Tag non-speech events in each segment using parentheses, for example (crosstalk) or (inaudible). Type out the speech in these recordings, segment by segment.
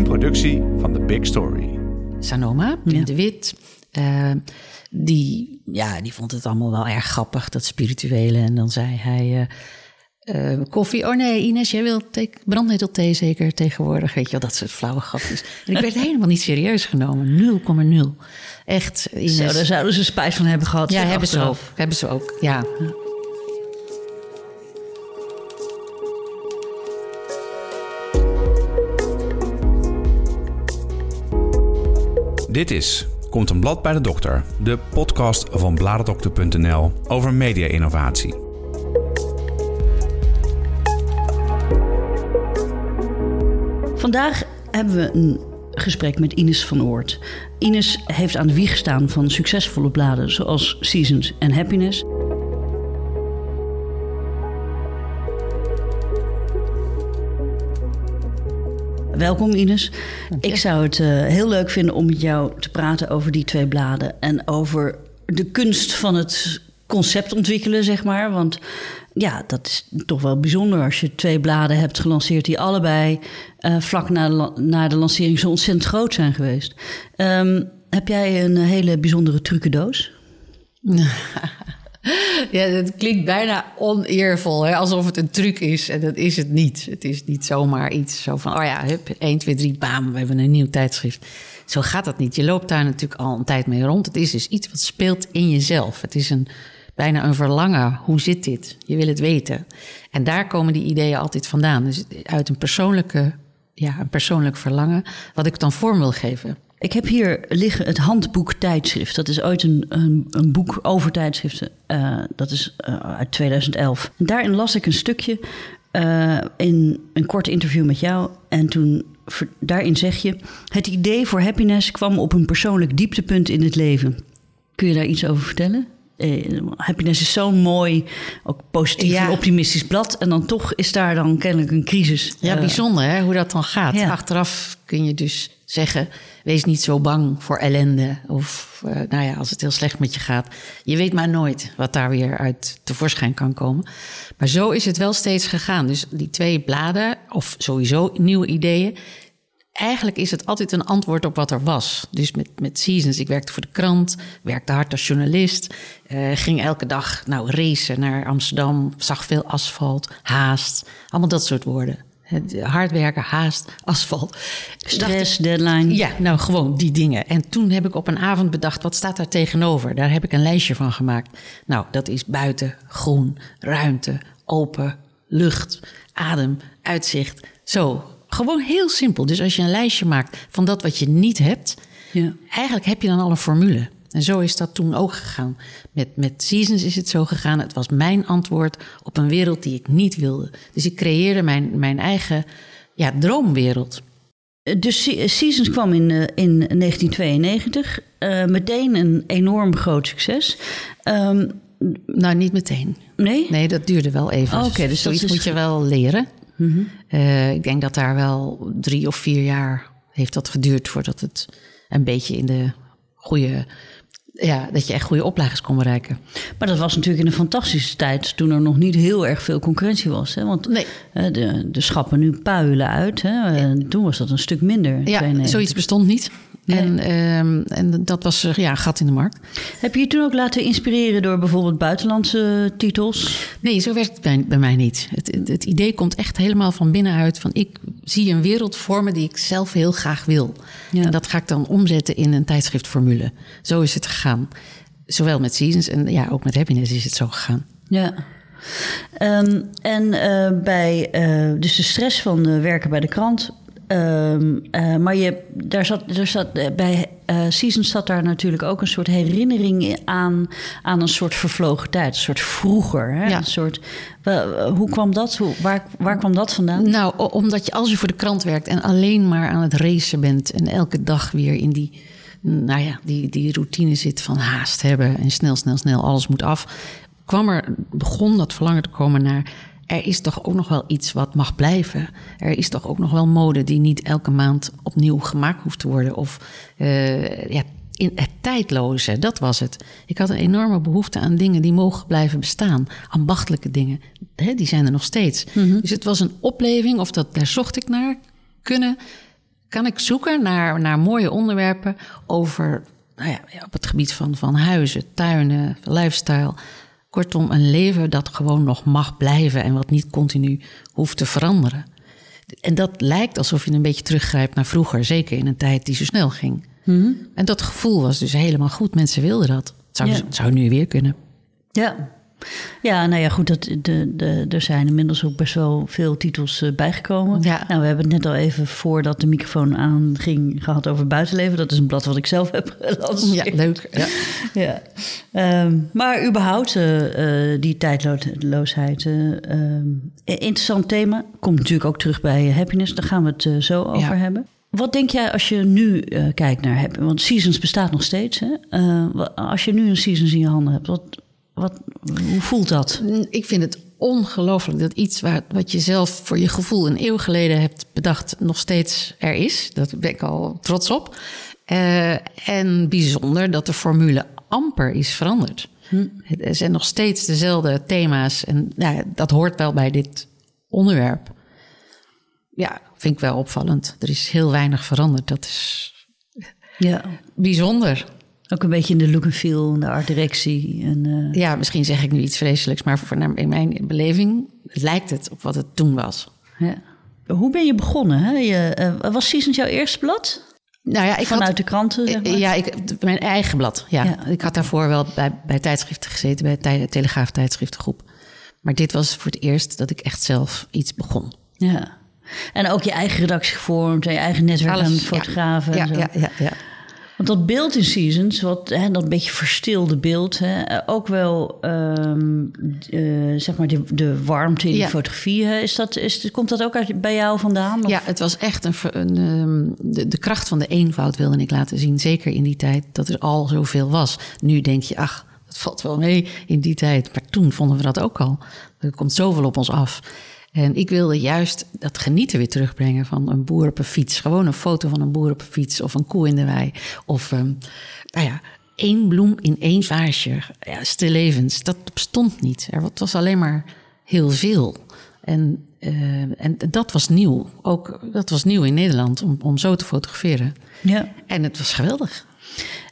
Een productie van The Big Story. Sanoma, Pim de Wit, eh, die, ja, die vond het allemaal wel erg grappig, dat spirituele. En dan zei hij... eh, eh, koffie, oh nee, Ines, jij wilt te- brandnetelthee zeker tegenwoordig. Weet je wel, dat soort flauwe grapjes. En ik werd (laughs) helemaal niet serieus genomen. 0,0. Echt, Ines. Zo, daar zouden ze spijt van hebben gehad. ja, hebben ze ook. Hebben ze ook, ja. Dit is Komt een blad bij de dokter, de podcast van bladerdokter.nl over media-innovatie. Vandaag hebben we een gesprek met Ines van Oort. Ines heeft aan de wieg gestaan van succesvolle bladen zoals Seasons en Happiness. Welkom Ines. Ik zou het eh, heel leuk vinden om met jou te praten over die twee bladen en over de kunst van het concept ontwikkelen, zeg maar. Want ja, dat is toch wel bijzonder als je twee bladen hebt gelanceerd die allebei eh, vlak na de, na de lancering zo ontzettend groot zijn geweest. Ehm, heb jij een hele bijzondere trucendoos? (laughs) (laughs) Ja, het klinkt bijna oneervol, hè? alsof het een truc is. En dat is het niet. Het is niet zomaar iets zo van, oh ja, hup, 1, 2, 3, bam, we hebben een nieuw tijdschrift. Zo gaat dat niet. Je loopt daar natuurlijk al een tijd mee rond. Het is dus iets wat speelt in jezelf. Het is een, bijna een verlangen. Hoe zit dit? Je wil het weten. En daar komen die ideeën altijd vandaan. Dus uit een persoonlijke, ja, een persoonlijk verlangen, wat ik dan vorm wil geven. Ik heb hier liggen het handboek tijdschrift. Dat is ooit een, een, een boek over tijdschriften. Eh, dat is eh, uit 2011. En daarin las ik een stukje eh, in een kort interview met jou. En toen, daarin zeg je... Het idee voor happiness kwam op een persoonlijk dieptepunt in het leven. Kun je daar iets over vertellen? Eh, happiness is zo'n mooi, ook positief Ja. en optimistisch blad. En dan toch is daar dan kennelijk een crisis. Ja, bijzonder hè, hoe dat dan gaat. ja. Achteraf kun je dus zeggen, wees niet zo bang voor ellende. Of eh, nou ja, als het heel slecht met je gaat. Je weet maar nooit wat daar weer uit tevoorschijn kan komen. Maar zo is het wel steeds gegaan. Dus die twee bladen, of sowieso nieuwe ideeën... Eigenlijk is het altijd een antwoord op wat er was. Dus met, met Seasons, ik werkte voor de krant, werkte hard als journalist. eh, ging elke dag nou racen naar Amsterdam, zag veel asfalt, haast. Allemaal dat soort woorden. Het, hard werken, haast, asfalt. Ik, Stress, deadline. ja, nou gewoon die dingen. En toen heb ik op een avond bedacht, wat staat daar tegenover? Daar heb ik een lijstje van gemaakt. Nou, dat is buiten, groen, ruimte, open, lucht, adem, uitzicht. Zo, gewoon heel simpel. Dus als je een lijstje maakt van dat wat je niet hebt... Ja. eigenlijk heb je dan al een formule. En zo is dat toen ook gegaan. Met, met Seasons is het zo gegaan. Het was mijn antwoord op een wereld die ik niet wilde. Dus ik creëerde mijn, mijn eigen ja, droomwereld. Dus Se- Seasons kwam in, eh, in 1992. eh, meteen een enorm groot succes. Ehm, Nou, niet meteen. nee? Nee, dat duurde wel even. Oh, oké, dus dat zoiets is- moet je wel leren. Eh, ik denk dat daar wel drie of vier jaar heeft dat geduurd voordat het een beetje in de goede. Ja, dat je echt goede oplages kon bereiken. Maar dat was natuurlijk in een fantastische tijd toen er nog niet heel erg veel concurrentie was. Hè? Want Nee. de, de schappen nu puilen uit. Hè? En toen was dat een stuk minder. Ja, 92. zoiets bestond niet. En, ehm, en dat was eh, ja, een gat in de markt. Heb je je toen ook laten inspireren door bijvoorbeeld buitenlandse titels? Nee, zo werkt het bij, bij mij niet. Het, het, het idee komt echt helemaal van binnenuit. Van ik zie een wereld vormen die ik zelf heel graag wil. Ja. En dat ga ik dan omzetten in een tijdschriftformule. Zo is het gegaan. Zowel met Seasons en ja, ook met Happiness is het zo gegaan. Ja. Ehm, en eh, bij eh, dus de stress van werken bij de krant. Ehm, eh, maar je, daar zat, daar zat, eh, bij eh Seasons zat daar natuurlijk ook een soort herinnering aan, aan een soort vervlogen tijd. Een soort vroeger. Hè? Ja. Een soort, hoe kwam dat? Hoe, waar, waar kwam dat vandaan? Nou, omdat je als je voor de krant werkt en alleen maar aan het racen bent en elke dag weer in die, nou ja, die, die routine zit van haast hebben en snel, snel, snel, alles moet af, kwam er, begon dat verlangen te komen naar. Er is toch ook nog wel iets wat mag blijven. Er is toch ook nog wel mode die niet elke maand opnieuw gemaakt hoeft te worden. Of eh, ja, in het tijdloze, dat was het. Ik had een enorme behoefte aan dingen die mogen blijven bestaan. Ambachtelijke dingen, hè, die zijn er nog steeds. Dus het was een opleving, of dat, daar zocht ik naar. Kunnen, kan ik zoeken naar, naar mooie onderwerpen over, nou ja, op het gebied van, van huizen, tuinen, lifestyle. Kortom, een leven dat gewoon nog mag blijven en wat niet continu hoeft te veranderen. En dat lijkt alsof je een beetje teruggrijpt naar vroeger, zeker in een tijd die zo snel ging. En dat gevoel was dus helemaal goed. Mensen wilden dat. Het zou, Ja. het zou nu weer kunnen. Ja. Ja, nou ja, goed, dat, de, de, er zijn inmiddels ook best wel veel titels eh, bijgekomen. Ja. Nou, we hebben het net al even voordat de microfoon aanging gehad over buitenleven. Dat is een blad wat ik zelf (laughs) heb gelanceerd. Ja, leuk. Ja. Ja. Ehm, maar überhaupt, eh, eh, die tijdloosheid. eh, ehm, interessant thema. Komt natuurlijk ook terug bij Happiness. Daar gaan we het zo over Ja. hebben. Wat denk jij als je nu kijkt naar Happiness? Want Seasons bestaat nog steeds. Hè? Als je nu een Seasons in je handen hebt, wat, wat, hoe voelt dat? Ik vind het ongelooflijk dat iets waar, wat je zelf voor je gevoel een eeuw geleden hebt bedacht, nog steeds er is. Daar ben ik al trots op. Eh, en bijzonder dat de formule amper is veranderd. Het er zijn nog steeds dezelfde thema's. En nou ja, dat hoort wel bij dit onderwerp. Ja, vind ik wel opvallend. Er is heel weinig veranderd. Dat is Ja. bijzonder. Ook een beetje in de look and feel, in de art directie. En, eh, Ja, misschien zeg ik nu iets vreselijks, maar voor, in mijn beleving lijkt het op wat het toen was. ja. Hoe ben je begonnen? Hè? Je, eh, was Seasons jouw eerste blad? Nou ja, ik Vanuit had, de kranten, zeg maar? Ja, ik, mijn eigen blad. Ja. Ja. Ik had daarvoor wel bij, bij tijdschriften gezeten, bij Tij- Telegraaf tijdschriftengroep. Maar dit was voor het eerst dat ik echt zelf iets begon. Ja. En ook je eigen redactie gevormd en je eigen netwerk Alles, aan fotografen. Ja, en zo. ja, ja, ja. Want dat beeld in Seasons, wat, hè, dat beetje verstilde beeld, hè, eh, ook wel ehm, eh, zeg maar de, de warmte in Ja. die fotografie, hè, is dat, is, komt dat ook uit, bij jou vandaan? Of- Ja, het was echt een, een, ehm, de, de kracht van de eenvoud wilde ik laten zien. Zeker in die tijd dat er al zoveel was. Nu denk je, ach, dat valt wel mee in die tijd. Maar toen vonden we dat ook al. Er komt zoveel op ons af. En ik wilde juist dat genieten weer terugbrengen van een boer op een fiets. Gewoon een foto van een boer op een fiets of een koe in de wei. Of, ehm, nou ja, één bloem in één vaasje. Ja, stillevens, dat bestond niet. Er het was alleen maar heel veel. En, eh, en dat was nieuw. Ook dat was nieuw in Nederland om, om zo te fotograferen. Ja. En het was geweldig.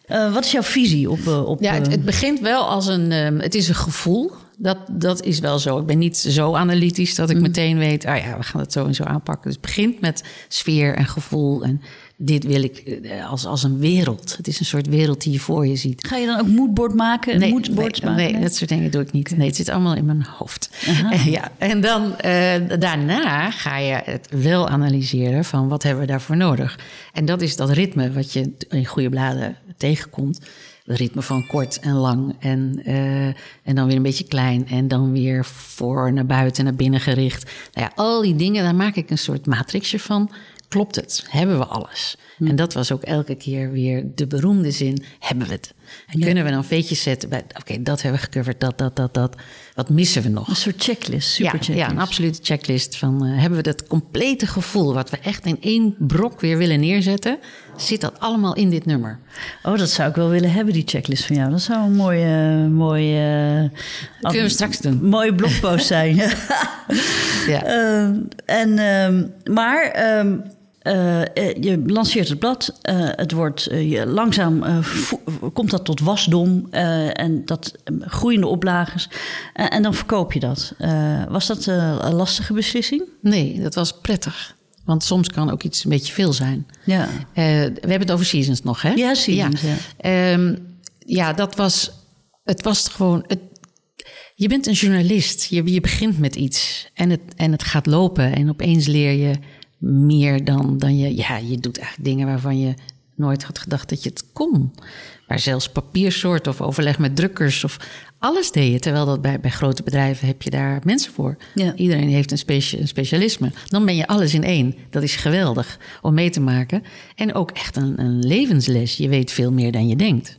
Eh, wat is jouw visie op... eh, op Ja, het, het begint wel als een. ehm, het is een gevoel. Dat, dat is wel zo. Ik ben niet zo analytisch dat ik Mm. meteen weet. Ah ja, we gaan het zo en zo aanpakken. Dus het begint met sfeer en gevoel. En dit wil ik eh, als, als een wereld. Het is een soort wereld die je voor je ziet. Ga je dan ook moodboard maken? Nee, maken? nee, dat soort dingen doe ik niet. Nee, het zit allemaal in mijn hoofd. Eh, (laughs) ja, en dan eh, daarna ga je het wel analyseren van wat hebben we daarvoor nodig. En dat is dat ritme wat je in goede bladen tegenkomt. Het ritme van kort en lang en, eh, en dan weer een beetje klein en dan weer voor naar buiten, naar binnen gericht. Nou ja, al die dingen, daar maak ik een soort matrixje van. Klopt het? Hebben we alles? En dat was ook elke keer weer de beroemde zin: hebben we het? En kunnen we dan veetjes zetten bij, oké, dat hebben we gecoverd, dat, dat, dat, dat. Wat missen we nog? Een soort checklist, super Ja, checklist. ja, een absolute checklist van eh, hebben we dat complete gevoel wat we echt in één brok weer willen neerzetten, zit dat allemaal in dit nummer? Oh, dat zou ik wel willen hebben, die checklist van jou. Dat zou een mooie... mooie Dat kunnen we straks doen. mooie blogpost zijn. (laughs) Ja. Ehm, en, ehm, maar ehm, eh, eh, je lanceert het blad. eh, het wordt je langzaam komt dat tot wasdom en dat groeiende oplagers. Eh, en dan verkoop je dat. Was dat een lastige beslissing? Nee, dat was prettig. Want soms kan ook iets een beetje veel zijn. Ja. We hebben het over seasons nog, hè? Ja, seasons, ja. Ehm, ja, dat was. Het was gewoon. Het, je bent een journalist. Je, je begint met iets. En het, en het gaat lopen. En opeens leer je meer dan, dan je. Ja, je doet eigenlijk dingen waarvan je nooit had gedacht dat je het kon. Maar zelfs papiersoort of overleg met drukkers of alles deed je. Terwijl dat bij, bij grote bedrijven heb je daar mensen voor. Ja. Iedereen heeft een, specia- een specialisme. Dan ben je alles in één. Dat is geweldig om mee te maken. En ook echt een, een levensles. Je weet veel meer dan je denkt.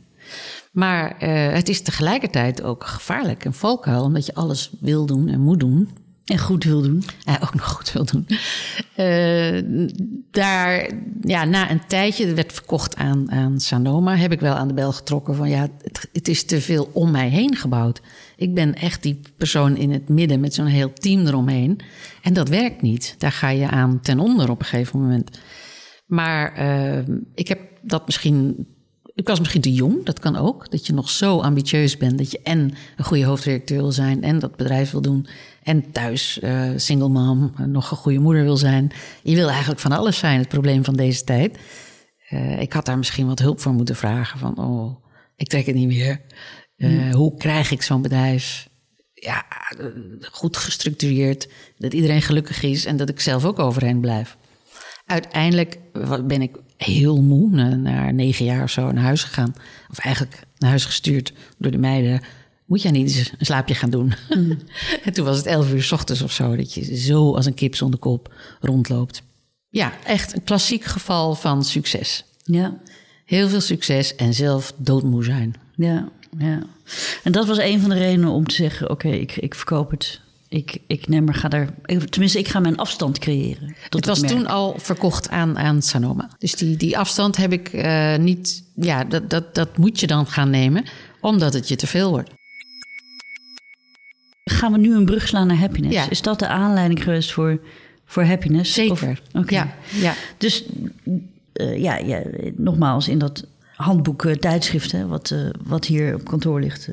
Maar eh, het is tegelijkertijd ook gevaarlijk, een valkuil, omdat je alles wil doen en moet doen. En goed wil doen. Ja, ook nog goed wil doen. Eh, daar, ja, na een tijdje, het werd verkocht aan, aan Sanoma, heb ik wel aan de bel getrokken van ja, het, is te veel om mij heen gebouwd. Ik ben echt die persoon in het midden met zo'n heel team eromheen. En dat werkt niet. Daar ga je aan ten onder op een gegeven moment. Maar uh, ik heb dat misschien. Ik was misschien te jong, dat kan ook. Dat je nog zo ambitieus bent dat je en een goede hoofdredacteur wil zijn en dat bedrijf wil doen. En thuis uh, single mom, nog een goede moeder wil zijn. Je wil eigenlijk van alles zijn, het probleem van deze tijd. Uh, ik had daar misschien wat hulp voor moeten vragen. Van, oh, ik trek het niet meer. Uh, Hoe krijg ik zo'n bedrijf ja, goed gestructureerd? Dat iedereen gelukkig is en dat ik zelf ook overeind blijf. Uiteindelijk ben ik heel moe, na negen jaar of zo, naar huis gegaan. Of eigenlijk naar huis gestuurd door de meiden. Moet jij niet eens een slaapje gaan doen? Mm. (laughs) en toen was het elf uur s ochtends of zo, dat je zo als een kip zonder kop rondloopt. Ja, echt een klassiek geval van succes. Ja. Heel veel succes en zelf doodmoe zijn. Ja, ja. En dat was een van de redenen om te zeggen: oké, ik, ik verkoop het. Ik, ik neem er, ga daar. Tenminste, ik ga mijn afstand creëren. Het was toen al verkocht aan, aan Sanoma. Dus die, die afstand heb ik uh, niet. Ja, dat, dat, dat moet je dan gaan nemen, omdat het je te veel wordt. Gaan we nu een brug slaan naar happiness? Ja. Is dat de aanleiding geweest voor, voor happiness? Zeker. Of, ja, ja. Dus uh, ja, ja, nogmaals, in dat handboek uh, tijdschriften, wat, uh, wat hier op kantoor ligt,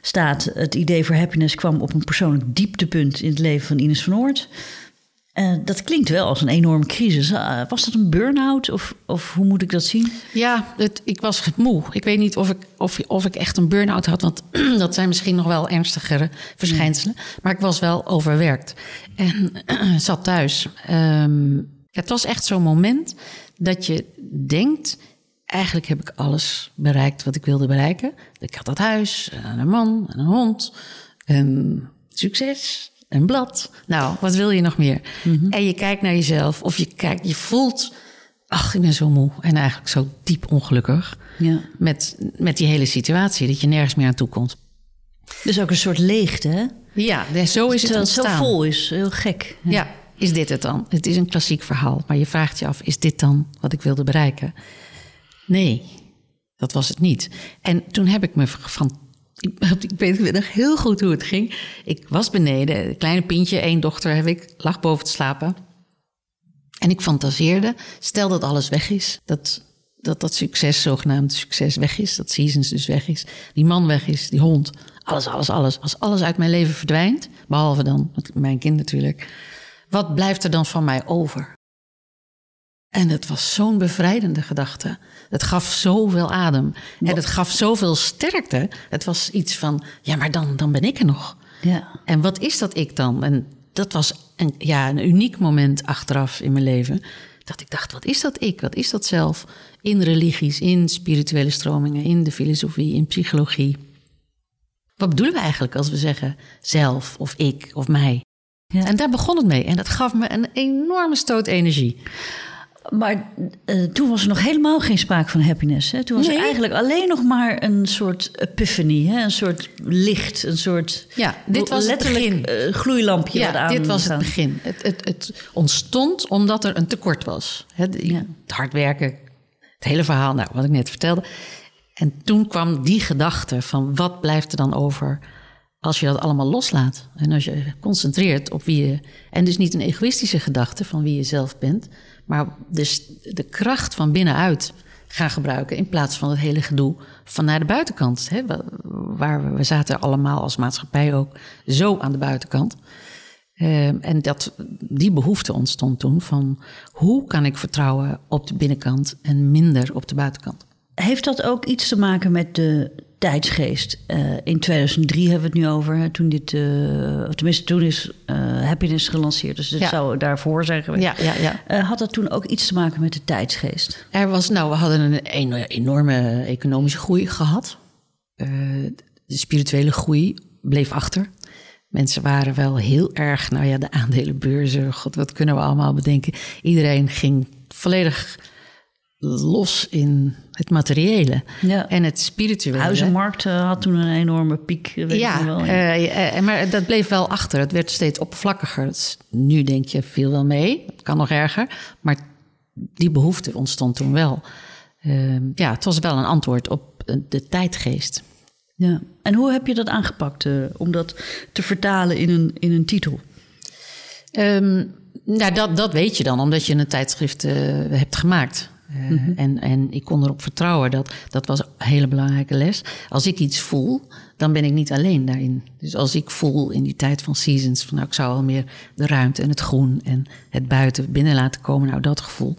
staat... het idee voor happiness kwam op een persoonlijk dieptepunt... in het leven van Ines van Oort. dat klinkt wel als een enorme crisis. was dat een burn-out of, of hoe moet ik dat zien? Ja, het, ik was moe. Ik weet niet of ik, of, of ik echt een burn-out had... want (clears throat) dat zijn misschien nog wel ernstigere verschijnselen. Maar ik was wel overwerkt en (clears throat) zat thuis... Um, het was echt zo'n moment dat je denkt: eigenlijk heb ik alles bereikt wat ik wilde bereiken. Ik had dat huis, een man, een hond, een succes, een blad. Nou, wat wil je nog meer? Mm-hmm. En je kijkt naar jezelf of je kijkt, je voelt. Ach, ik ben zo moe en eigenlijk zo diep ongelukkig ja. met, met die hele situatie, dat je nergens meer aan toe komt. Dus ook een soort leegte, hè? Ja, zo is het ontstaan. het zo vol is, heel gek. ja is dit het dan? Het is een klassiek verhaal, maar je vraagt je af: is dit dan wat ik wilde bereiken? Nee, dat was het niet. En toen heb ik me van. Ik (laughs) weet nog heel goed hoe het ging. Ik was beneden, een kleine pintje, één dochter heb ik, lag boven te slapen. En ik fantaseerde, stel dat alles weg is, dat dat, dat succes, zogenaamd succes, weg is, dat Seasons dus weg is, die man weg is, die hond, alles, alles, alles. Als alles uit mijn leven verdwijnt, behalve dan mijn kind natuurlijk, wat blijft er dan van mij over? En het was zo'n bevrijdende gedachte. Het gaf zoveel adem. En het gaf zoveel sterkte. Het was iets van, ja, maar dan, dan ben ik er nog. Ja. En wat is dat ik dan? En dat was een, ja, een uniek moment achteraf in mijn leven. Dat ik dacht, wat is dat ik? Wat is dat zelf? In religies, in spirituele stromingen, in de filosofie, in psychologie. Wat bedoelen we eigenlijk als we zeggen zelf of ik of mij? Ja. En daar begon het mee. En dat gaf me een enorme stoot energie. Maar uh, toen was er nog helemaal geen sprake van happiness. Hè? Toen was Nee. er eigenlijk alleen nog maar een soort epiphany, hè? een soort licht, een soort Ja, dit was het letterlijk begin. eh, gloeilampje. Ja, aan dit was het begin. Het, het, het ontstond omdat er een tekort was. Het, Ja. het hard werken, het hele verhaal, nou, wat ik net vertelde. En toen kwam die gedachte van wat blijft er dan over als je dat allemaal loslaat. En als je concentreert op wie je... En dus niet een egoïstische gedachte van wie je zelf bent... maar dus de kracht van binnenuit gaan gebruiken... in plaats van het hele gedoe van naar de buitenkant. Hè, wa- waar we, we zaten allemaal als maatschappij ook zo aan de buitenkant... Ehm, en dat, die behoefte ontstond toen van hoe kan ik vertrouwen op de binnenkant en minder op de buitenkant. Heeft dat ook iets te maken met de tijdsgeest? Eh, in 2003 hebben we het nu over, hè, toen dit, eh, of tenminste toen is eh, Happiness gelanceerd, dus dit Ja. zou daarvoor zijn geweest. Ja, ja, ja. Eh, had dat toen ook iets te maken met de tijdsgeest? Er was, nou, we hadden een eno- enorme economische groei gehad. Eh, de spirituele groei bleef achter. Mensen waren wel heel erg, nou ja, de aandelenbeurzen, god, wat kunnen we allemaal bedenken. Iedereen ging volledig los in het materiële Ja. en het spirituele. Huizenmarkt eh, had toen een enorme piek, weet ja, wel. eh, eh, maar dat bleef wel achter. Het werd steeds oppervlakkiger. Is- nu denk je, viel wel mee. Kan nog erger. Maar die behoefte ontstond toen wel. Ehm, ja, het was wel een antwoord op de tijdgeest. Ja. En hoe heb je dat aangepakt om dat te vertalen in een, in een titel? Ehm, Nou, dat, dat weet je dan, omdat je een tijdschrift hebt gemaakt. Uh, mm -hmm. en, en ik kon erop vertrouwen. Dat, dat was een hele belangrijke les. Als ik iets voel, dan ben ik niet alleen daarin. Dus als ik voel in die tijd van seasons... van nou, ik zou wel meer de ruimte en het groen... en het buiten binnen laten komen, nou dat gevoel...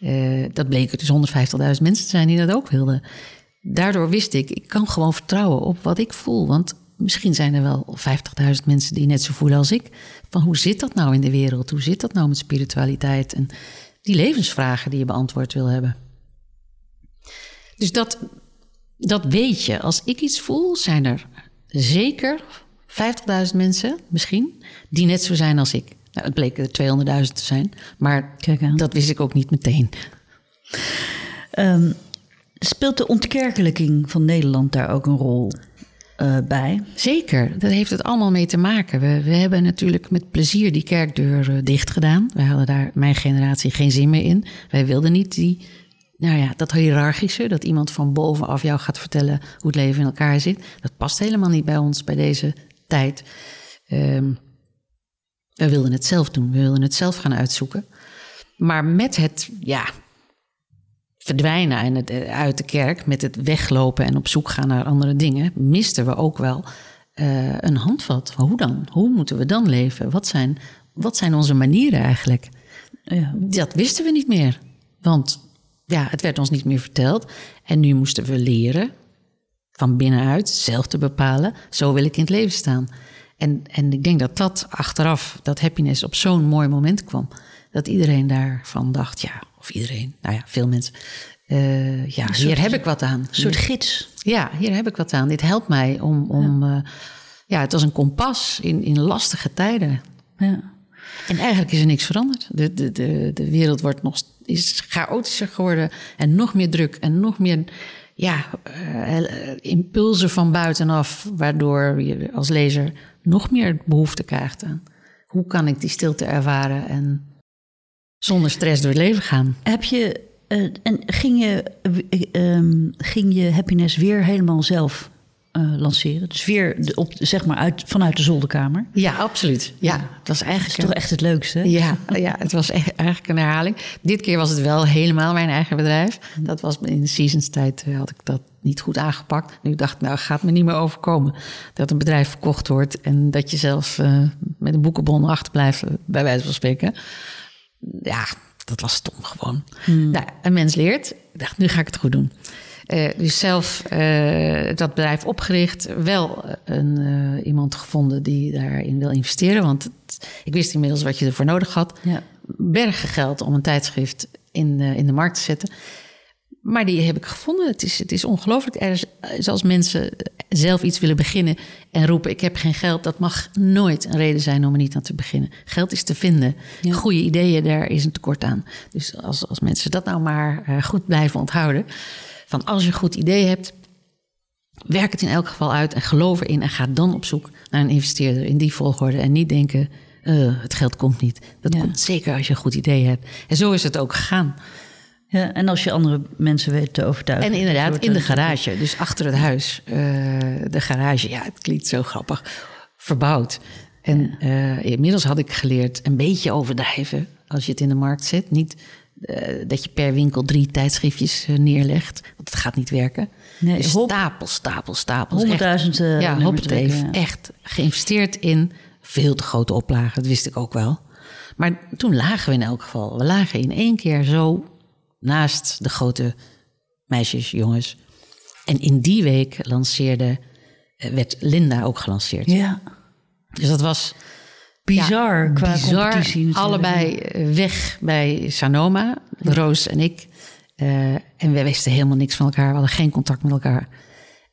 Uh, dat bleken dus 150.000 mensen te zijn die dat ook wilden. Daardoor wist ik, ik kan gewoon vertrouwen op wat ik voel. Want misschien zijn er wel 50.000 mensen die net zo voelen als ik. Van hoe zit dat nou in de wereld? Hoe zit dat nou met spiritualiteit? En die levensvragen die je beantwoord wil hebben. Dus dat, dat weet je. Als ik iets voel, zijn er zeker 50.000 mensen, misschien, die net zo zijn als ik. Nou, het bleek er 200.000 te zijn, maar dat wist ik ook niet meteen. Um, speelt de ontkerkelijking van Nederland daar ook een rol uh, bij? Zeker, dat heeft het allemaal mee te maken. We, we hebben natuurlijk met plezier die kerkdeur uh, dicht gedaan. Wij hadden daar, mijn generatie, geen zin meer in. Wij wilden niet die, nou ja, dat hiërarchische, dat iemand van bovenaf jou gaat vertellen hoe het leven in elkaar zit. Dat past helemaal niet bij ons, bij deze tijd. Um, we wilden het zelf doen, we wilden het zelf gaan uitzoeken. Maar met het, ja, verdwijnen en het, uit de kerk, met het weglopen en op zoek gaan naar andere dingen, misten we ook wel uh, een handvat. Hoe dan? Hoe moeten we dan leven? Wat zijn, wat zijn onze manieren eigenlijk? Ja. Dat wisten we niet meer. Want ja, het werd ons niet meer verteld. En nu moesten we leren van binnenuit zelf te bepalen: zo wil ik in het leven staan. En, en ik denk dat dat achteraf, dat happiness op zo'n mooi moment kwam. Dat iedereen daarvan dacht, ja, of iedereen, nou ja, veel mensen. Uh, ja, soort, hier heb ik wat aan. Een soort gids. Ja, hier heb ik wat aan. Dit helpt mij om, om ja. Uh, ja, het was een kompas in, in lastige tijden. Ja. En eigenlijk is er niks veranderd. De, de, de, de wereld wordt nog, is chaotischer geworden en nog meer druk en nog meer ja, uh, impulsen van buitenaf, waardoor je als lezer nog meer behoefte krijgt aan hoe kan ik die stilte ervaren en zonder stress door het leven gaan. Heb je, uh, en ging je, uh, um, ging je happiness weer helemaal zelf uh, lanceren? Dus weer de, op, zeg maar uit, vanuit de zolderkamer? Ja, absoluut. Ja, het was eigenlijk. Dat is toch echt het leukste? Ja, ja het was echt, eigenlijk een herhaling. Dit keer was het wel helemaal mijn eigen bedrijf. Dat was in de seasons tijd had ik dat niet goed aangepakt. Nu dacht ik, nou gaat me niet meer overkomen dat een bedrijf verkocht wordt en dat je zelf uh, met een boekenbon achterblijft, bij wijze van spreken. Ja, dat was stom gewoon. Hmm. Nou, een mens leert. Ik dacht, nu ga ik het goed doen. Uh, dus zelf uh, dat bedrijf opgericht. Wel een, uh, iemand gevonden die daarin wil investeren. Want het, ik wist inmiddels wat je ervoor nodig had. Ja. Bergen geld om een tijdschrift in, in de markt te zetten. Maar die heb ik gevonden. Het is, het is ongelooflijk. Er is, als mensen zelf iets willen beginnen en roepen: Ik heb geen geld. Dat mag nooit een reden zijn om er niet aan te beginnen. Geld is te vinden. Ja. Goede ideeën, daar is een tekort aan. Dus als, als mensen dat nou maar uh, goed blijven onthouden. Van als je een goed idee hebt, werk het in elk geval uit en geloof erin. En ga dan op zoek naar een investeerder in die volgorde. En niet denken: uh, Het geld komt niet. Dat ja. komt zeker als je een goed idee hebt. En zo is het ook gegaan. Ja, en als je andere mensen weet te overtuigen. En inderdaad, in de garage, dus achter het huis. Uh, de garage, ja, het klinkt zo grappig. Verbouwd. En uh, inmiddels had ik geleerd een beetje overdrijven als je het in de markt zet. Niet uh, dat je per winkel drie tijdschriftjes neerlegt, want het gaat niet werken. Nee, dus stapels, stapels, stapels. Honderdduizend Ja, hoppatee. Ja. Echt geïnvesteerd in veel te grote oplagen, dat wist ik ook wel. Maar toen lagen we in elk geval. We lagen in één keer zo naast de grote meisjes, jongens. En in die week lanceerde, werd Linda ook gelanceerd. Ja. Dus dat was bizar ja, qua bizar, competitie. Allebei weg bij Sanoma, Roos en ik. Uh, en we wisten helemaal niks van elkaar. We hadden geen contact met elkaar.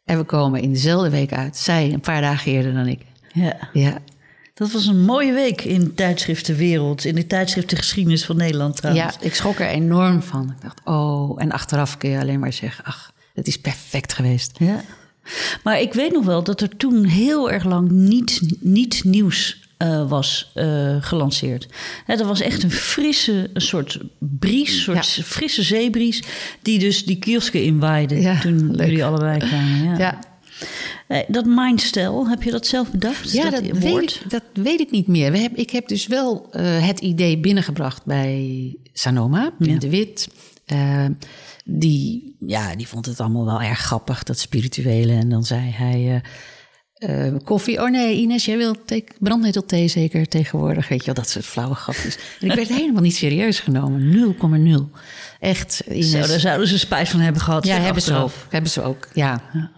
En we komen in dezelfde week uit. Zij een paar dagen eerder dan ik. Ja. ja. Dat was een mooie week in de tijdschriftenwereld, in de tijdschriftengeschiedenis van Nederland trouwens. Ja, ik schrok er enorm van. Ik dacht, oh, en achteraf kun je alleen maar zeggen, ach, het is perfect geweest. Ja. Maar ik weet nog wel dat er toen heel erg lang niet, niet nieuws uh, was uh, gelanceerd. Hè, dat was echt een frisse, een soort bries, een soort ja. frisse zeebries, die dus die kiosken inwaaide ja, toen leuk. jullie allebei kwamen. Ja. ja. Hey, dat mindstel, heb je dat zelf bedacht? Ja, dat, weet, ik, dat weet ik niet meer. We heb, ik heb dus wel uh, het idee binnengebracht bij Sanoma, ja. de Wit. Uh, die, ja, die vond het allemaal wel erg grappig, dat spirituele. En dan zei hij... Uh, koffie. Oh nee, Ines, jij wilt brandnetelthee zeker tegenwoordig. Weet je wel, dat soort flauwe grapjes. En ik werd (laughs) helemaal niet serieus genomen. 0,0. Echt. Ines. Zo, daar zouden ze spijt van hebben gehad. Ja, hebben ze, ook, hebben ze ook. Ja. ja.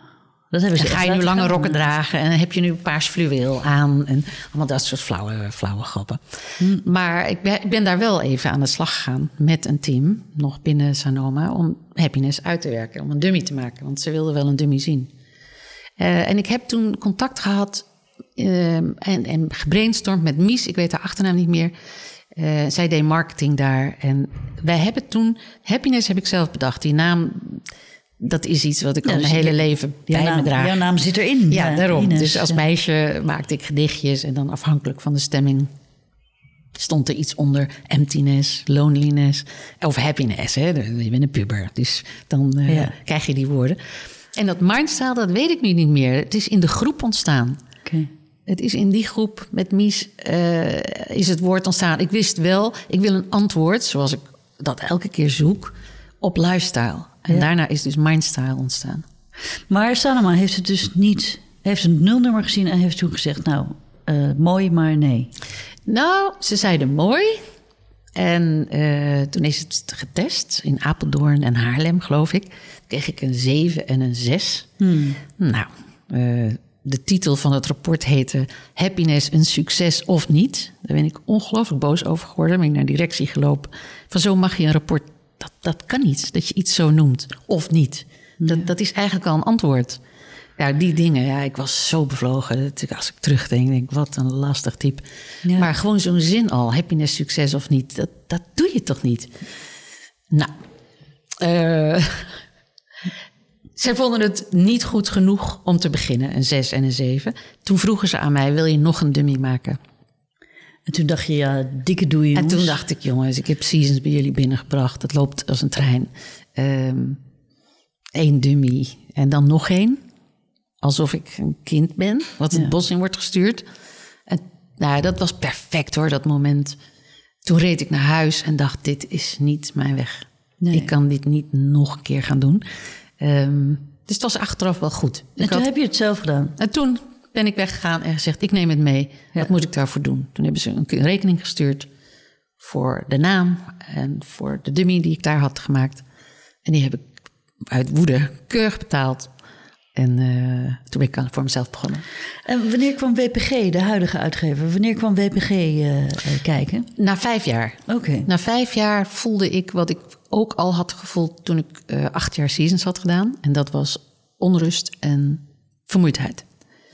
Dat hebben ze en ga je nu lange rokken dragen en heb je nu paars fluweel aan en allemaal dat soort flauwe, flauwe grappen. Hm. Maar ik ben, ik ben daar wel even aan de slag gegaan met een team, nog binnen Sanoma, om happiness uit te werken, om een dummy te maken, want ze wilden wel een dummy zien. Uh, en ik heb toen contact gehad uh, en, en gebrainstormd met Mies, ik weet haar achternaam niet meer. Uh, zij deed marketing daar. En wij hebben toen, happiness heb ik zelf bedacht. Die naam, dat is iets wat ik Ja, al dus mijn hele je- leven bij me draag. jouw naam zit erin. Ja, daarom. Ines, dus als ja. meisje maakte ik gedichtjes en dan afhankelijk van de stemming stond er iets onder emptiness, loneliness of happiness. Hè? Je bent een puber, dus dan eh, krijg je die woorden. En dat mindstyle, dat weet ik nu niet meer. Het is in de groep ontstaan. Oké. Het is in die groep met Mies eh, is het woord ontstaan. Ik wist wel, ik wil een antwoord, zoals ik dat elke keer zoek, op lifestyle. En Ja. daarna is dus mindstyle ontstaan. Maar Sanoma heeft het dus niet... Heeft een nulnummer gezien en heeft toen gezegd... Nou, eh, mooi, maar nee. Nou, ze zeiden mooi. En eh, toen is het getest in Apeldoorn en Haarlem, geloof ik. Toen kreeg ik een 7 en een 6. Nou, eh, de titel van het rapport heette Happiness een succes of niet. Daar ben ik ongelooflijk boos over geworden. Ben ik naar de directie gelopen. Van zo mag je een rapport... Dat, dat kan niet, dat je iets zo noemt. Of niet. Dat, dat is eigenlijk al een antwoord. Ja, die dingen, ja, ik was zo bevlogen. Als ik terugdenk, denk ik, wat een lastig type. Ja. Maar gewoon zo'n zin al, happiness, succes of niet, dat, dat doe je toch niet? Nou, eh, (laughs) zij vonden het niet goed genoeg om te beginnen, een 6 en een 7. Toen vroegen ze aan mij, wil je nog een dummy maken? En toen dacht je, ja, dikke doei En jongens. toen dacht ik, jongens, ik heb Seasons bij jullie binnengebracht. Het loopt als een trein. Eén dummy en dan nog één. Alsof ik een kind ben, wat het Ja. bos in wordt gestuurd. En nou, dat was perfect hoor, dat moment. Toen reed ik naar huis en dacht, dit is niet mijn weg. Nee. Ik kan dit niet nog een keer gaan doen. Ehm, dus het was achteraf wel goed. En Ik toen had- heb je het zelf gedaan. en toen ben ik weggegaan en gezegd: Ik neem het mee. Ja. Wat moet ik daarvoor doen? Toen hebben ze een rekening gestuurd voor de naam en voor de dummy die ik daar had gemaakt. En die heb ik uit woede keurig betaald. En eh, toen ben ik voor mezelf begonnen. En wanneer kwam WPG, de huidige uitgever, wanneer kwam WPG eh, kijken? Na vijf jaar. Oké. Na vijf jaar voelde ik wat ik ook al had gevoeld toen ik eh, acht jaar seasons had gedaan. En dat was onrust en vermoeidheid.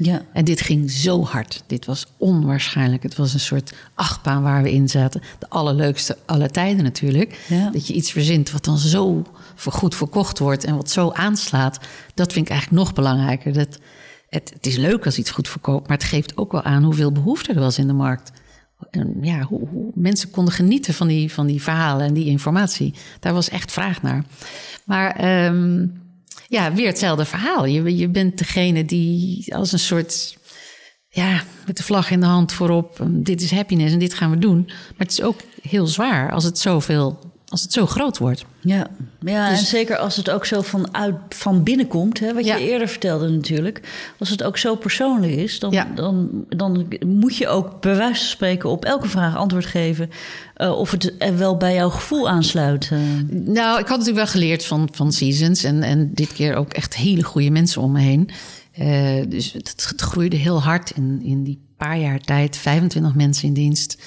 Ja. En dit ging zo hard. Dit was onwaarschijnlijk. Het was een soort achtbaan waar we in zaten. De allerleukste aller tijden natuurlijk. Ja. Dat je iets verzint wat dan zo goed verkocht wordt en wat zo aanslaat. Dat vind ik eigenlijk nog belangrijker. Dat het, het is leuk als iets goed verkoopt, maar het geeft ook wel aan hoeveel behoefte er was in de markt. En ja, hoe, hoe mensen konden genieten van die, van die verhalen en die informatie. Daar was echt vraag naar. Maar ehm, ja, weer hetzelfde verhaal. Je, je bent degene die als een soort ja, met de vlag in de hand voorop. um, Dit is happiness en dit gaan we doen. Maar het is ook heel zwaar als het zoveel, als het zo groot wordt. Ja, ja Dus- en zeker als het ook zo van, uit, van binnen komt, hè, wat Ja. je eerder vertelde natuurlijk. Als het ook zo persoonlijk is, dan, Ja. dan, dan moet je ook bij wijze van spreken op elke vraag antwoord geven. eh, of het wel bij jouw gevoel aansluit. eh. Nou, ik had natuurlijk wel geleerd van, van Seasons. En, en dit keer ook echt hele goede mensen om me heen. Eh, dus het, het groeide heel hard in, in die paar jaar tijd. 25 mensen in dienst.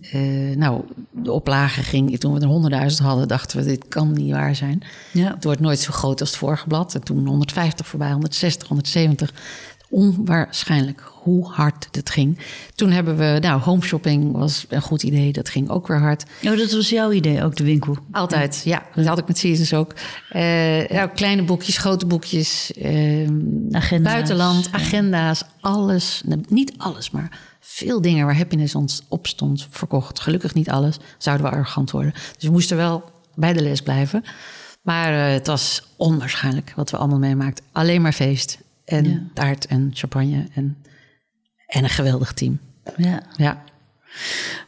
Eh, nou, de oplage ging... Toen we er 100.000 hadden, dachten we... dit kan niet waar zijn. Ja. Het wordt nooit zo groot als het vorige blad. En toen 150 voorbij, 160, 170. Onwaarschijnlijk hoe hard het ging. Toen hebben we... Nou, homeshopping was een goed idee. Dat ging ook weer hard. Oh, dat was jouw idee, ook de winkel. Altijd, ja. Dat had ik met Seasons ook. Eh, nou, kleine boekjes, grote boekjes. eh, Agenda's, buitenland, agenda's, alles. Nou, Niet alles, maar veel dingen waar happiness ons op stond verkocht. Gelukkig niet alles, zouden we arrogant worden. Dus we moesten wel bij de les blijven. Maar eh, het was onwaarschijnlijk wat we allemaal meemaakten. Alleen maar feest. En Ja. taart en champagne en, en een geweldig team. Ja. Ja,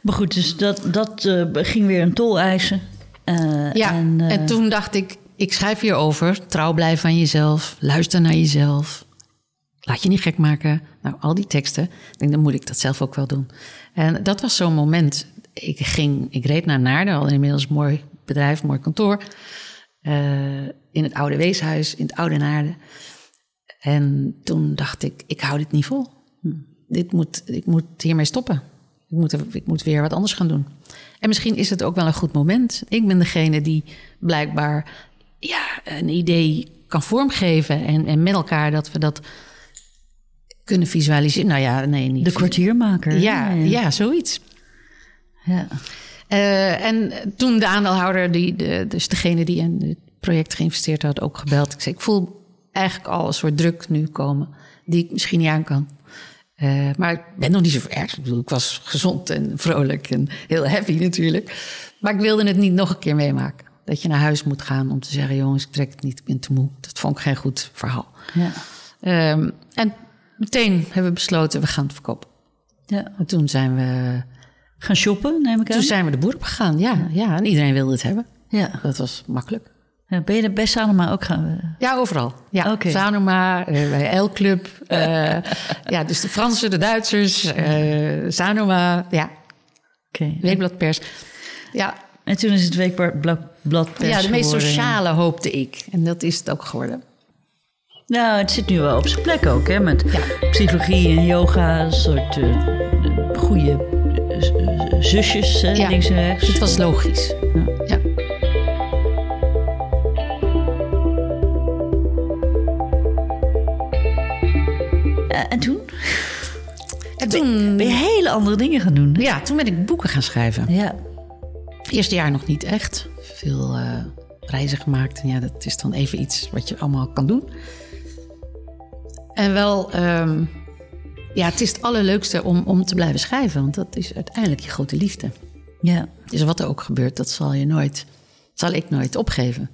Maar goed, dus dat, dat eh, ging weer een tol eisen. Eh, ja. En, En, eh, toen dacht ik, ik schrijf hierover. Trouw blijven aan jezelf. Luister naar jezelf. Laat je niet gek maken. Nou, al die teksten. Ik denk, dan moet ik dat zelf ook wel doen. En dat was zo'n moment. Ik, ging, ik reed naar Naarden, al inmiddels een mooi bedrijf, mooi kantoor. Eh, in het oude weeshuis, in het oude Naarden. En toen dacht ik, ik hou dit niet vol. Dit moet, ik moet hiermee stoppen. Ik moet, er- ik moet weer wat anders gaan doen. En misschien is het ook wel een goed moment. Ik ben degene die blijkbaar ja, een idee kan vormgeven. En, en met elkaar dat we dat kunnen visualiseren. Nou ja, nee, niet. de kwartiermaker. ja, ja, zoiets. ja. Eh, en toen de aandeelhouder, die, de, dus degene die in het project geïnvesteerd had, ook gebeld. Ik zei, ik voel eigenlijk al een soort druk nu komen, die ik misschien niet aan kan. Eh, maar ik ben nog niet zo erg. Ik bedoel, ik was gezond en vrolijk en heel happy natuurlijk. Maar ik wilde het niet nog een keer meemaken. Dat je naar huis moet gaan om te zeggen, jongens, ik trek het niet, ik ben te moe. Dat vond ik geen goed verhaal. Ja. Ehm, en meteen hebben we besloten, we gaan het verkopen. ja. En toen zijn we, Gaan shoppen, neem ik aan. toen zijn we de boer op gegaan. Ja, ja, en iedereen wilde het hebben. ja. Dat was makkelijk. Ja. Ben je bij Sanoma ook gaan? Ja, overal. Ja, Oké. Sanoma, eh, bij L-Club. eh, (laughs) ja, dus de Fransen, de Duitsers, eh Sanoma. Ja, Oké. Weekbladpers. Ja, En toen is het weekblad blad pers ja, de meest geworden. sociale hoopte ik. En dat is het ook geworden. Nou, het zit nu wel op zijn plek ook, hè? Met Ja. psychologie en yoga, een soort eh, goede eh, zusjes, Ja. links en rechts. Het was logisch. Ja. Eh, en toen? En toen, Ben je hele andere dingen gaan doen? hè? ja, toen ben ik boeken gaan schrijven. Ja. Eerste jaar nog niet echt. Veel eh, reizen gemaakt. En ja, dat is dan even iets wat je allemaal kan doen. En wel, ehm, ja, het is het allerleukste om, om te blijven schrijven. Want dat is uiteindelijk je grote liefde. ja. Dus wat er ook gebeurt, dat zal je nooit, zal ik nooit opgeven.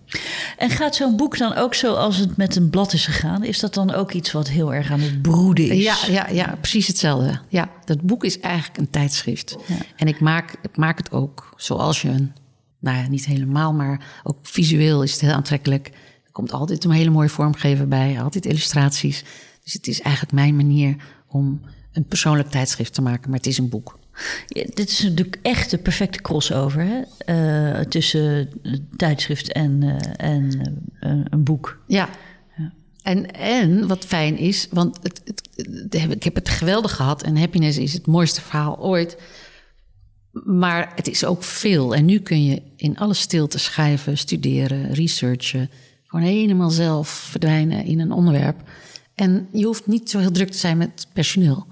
En gaat zo'n boek dan ook zo als het met een blad is gegaan? Is dat dan ook iets wat heel erg aan het broeden is? Ja, ja, ja, precies hetzelfde. Ja, dat boek is eigenlijk een tijdschrift. Ja. En ik maak, ik maak het ook zoals je een, nou ja, niet helemaal, maar ook visueel is het heel aantrekkelijk. Er komt altijd een hele mooie vormgever bij, altijd illustraties. Dus het is eigenlijk mijn manier om een persoonlijk tijdschrift te maken, maar het is een boek. Ja, dit is natuurlijk echt de perfecte crossover hè? Eh, tussen tijdschrift en, eh, en eh, een- boek. Ja. En, en wat fijn is, want het, het, het- ik heb het geweldig gehad en happiness is het mooiste verhaal ooit. Maar het is ook veel. En nu kun je in alle stilte schrijven, studeren, researchen. Gewoon helemaal zelf verdwijnen in een onderwerp. En je hoeft niet zo heel druk te zijn met personeel.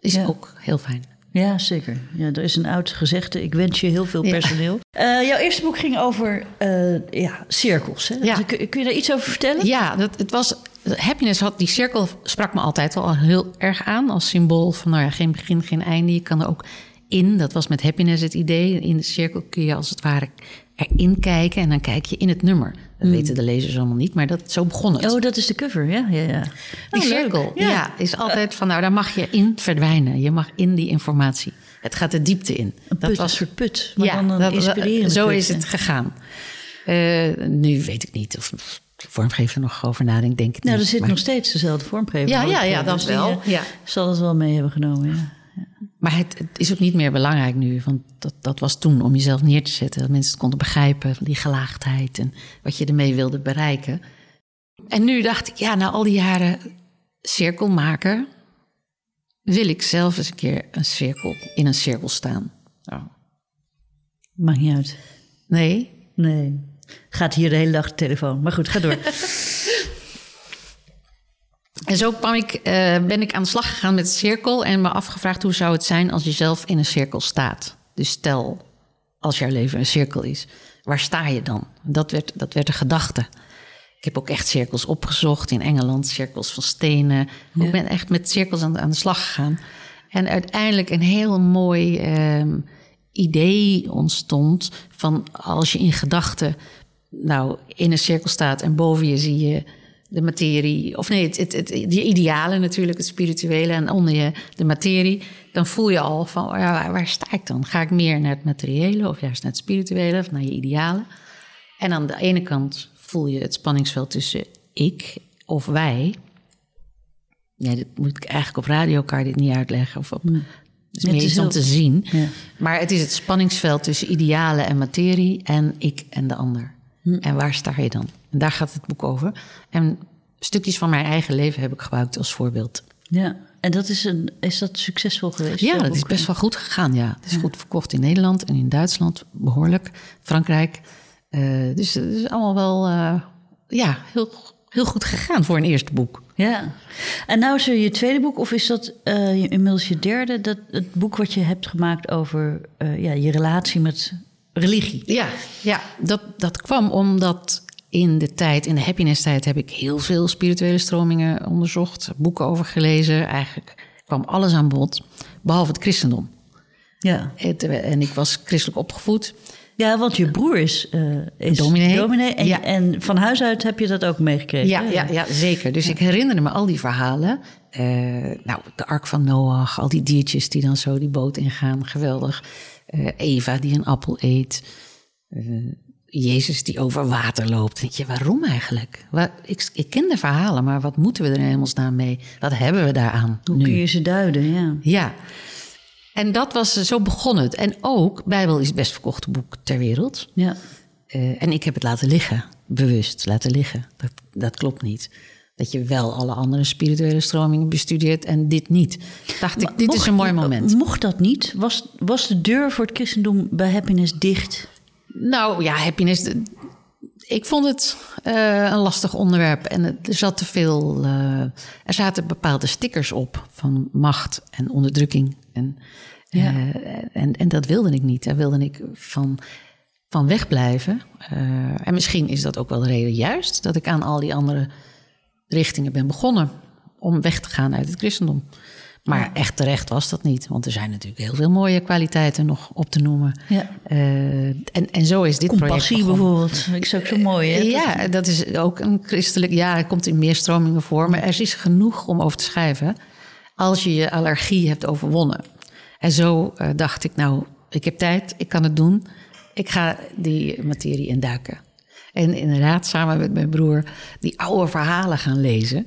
Is Ja. ook heel fijn. Ja, zeker. Ja, er is een oud gezegde. Ik wens je heel veel Ja. personeel. Eh, jouw eerste boek ging over eh, ja, cirkels. Hè? Ja. Dus kun, kun je daar iets over vertellen? Ja, dat, het was, happiness had, die cirkel sprak me altijd al heel erg aan. Als symbool van, nou ja, geen begin, geen einde. Je kan er ook in, dat was met happiness het idee. In de cirkel kun je als het ware erin kijken. En dan kijk je in het nummer. Dat weten de lezers allemaal niet, maar dat, zo begon het. Oh, dat is de cover. Ja, ja, ja. die Oh, cirkel, Ja. ja. is altijd van, nou, daar mag je in verdwijnen. Je mag in die informatie. Het gaat de diepte in. Een put, een soort put. Maar ja, dan een dat- inspirerende zo put, is het gegaan. Eh, nu weet ik niet of de vormgever er nog over nadenkt, denk ik Nou, er zit maar, nog steeds dezelfde vormgever. Ja, ja, ja, dat dus wel. eh, Ja. Zal het wel mee hebben genomen, ja. Maar het, het is ook niet meer belangrijk nu. Want dat, dat was toen om jezelf neer te zetten. Dat mensen het konden begrijpen, die gelaagdheid en wat je ermee wilde bereiken. En nu dacht ik, ja, na al die jaren cirkel maken, wil ik zelf eens een keer een cirkel, in een cirkel staan. Nou, Maakt niet uit. nee, Nee. Gaat hier de hele dag de telefoon. Maar goed, ga door. (laughs) En zo kwam ik, eh, ben ik aan de slag gegaan met de cirkel en me afgevraagd hoe zou het zijn als je zelf in een cirkel staat. Dus stel, als jouw leven een cirkel is, waar sta je dan? Dat werd, dat werd de gedachte. Ik heb ook echt cirkels opgezocht in Engeland, cirkels van stenen. Ik ben echt met cirkels aan de, aan de slag gegaan. En uiteindelijk een heel mooi ehm, idee ontstond van als je in gedachten nou in een cirkel staat en boven je zie je de materie, of nee, het, het, het, je idealen natuurlijk, het spirituele en onder je de materie, dan voel je al van ja, waar, waar sta ik dan? Ga ik meer naar het materiële of juist naar het spirituele of naar je idealen? En aan de ene kant voel je het spanningsveld tussen ik of wij. Ja, dit moet ik eigenlijk op radio kan je dit niet uitleggen. Of op, het is meer iets om te zien. Ja. Maar het is het spanningsveld tussen idealen en materie en ik en de ander. Hm. En waar sta je dan? En daar gaat het boek over. En stukjes van mijn eigen leven heb ik gebruikt als voorbeeld. Ja, en dat is, een, is dat succesvol geweest? Ja, dat is best wel goed gegaan. Ja, het is goed verkocht in Nederland en in Duitsland behoorlijk. Frankrijk. Eh, dus het is allemaal wel eh, ja, heel, heel goed gegaan voor een eerste boek. Ja. En nou is er je tweede boek, of is dat eh, inmiddels je derde? Dat, het boek wat je hebt gemaakt over ja, je relatie met religie. Ja, ja dat, dat kwam omdat in de tijd, in de happiness-tijd, heb ik heel veel spirituele stromingen onderzocht, boeken over gelezen. Eigenlijk kwam alles aan bod, behalve het christendom. Ja. Het, eh, en ik was christelijk opgevoed. ja, want je broer is, eh is Dominee. en, Ja. en van huis uit heb je dat ook meegekregen. Ja, ja, ja zeker. Dus ik herinnerde me al die verhalen. Eh, nou, de ark van Noach, al die diertjes die dan zo die boot ingaan, geweldig. Eva die een appel eet. Eh, Jezus die over water loopt. Denk je, waarom eigenlijk? Ik, ik ken de verhalen, maar wat moeten we er in hemelsnaam mee? Wat hebben we daaraan Hoe nu? kun je ze duiden? Ja. Ja. En dat was, zo begon het. En ook, Bijbel is het best verkochte boek ter wereld. ja. Eh, en ik heb het laten liggen, bewust laten liggen. Dat, dat klopt niet. Dat je wel alle andere spirituele stromingen bestudeert en dit niet. Dacht ik, dit is een mooi moment. Mocht dat niet? Was, was de deur voor het christendom bij Happiness dicht? Nou ja, happiness. Ik vond het eh, een lastig onderwerp. En er zat te veel. eh, er zaten bepaalde stickers op van macht en onderdrukking. En, Ja. eh, en, en dat wilde ik niet. Daar wilde ik van, van wegblijven. En misschien is dat ook wel de reden juist dat ik aan al die andere richtingen ben begonnen. Om weg te gaan uit het christendom. Maar echt terecht was dat niet. Want er zijn natuurlijk heel veel mooie kwaliteiten nog op te noemen. Ja. Eh, en, en zo is dit Compassie project bijvoorbeeld. Ik is ook zo mooi, hè? Ja, dat is ook een christelijk... Ja, het komt in meer stromingen voor. Maar er is genoeg om over te schrijven... als je je allergie hebt overwonnen. En zo eh, dacht ik, nou, ik heb tijd, ik kan het doen. Ik ga die materie induiken. En inderdaad, samen met mijn broer... die oude verhalen gaan lezen...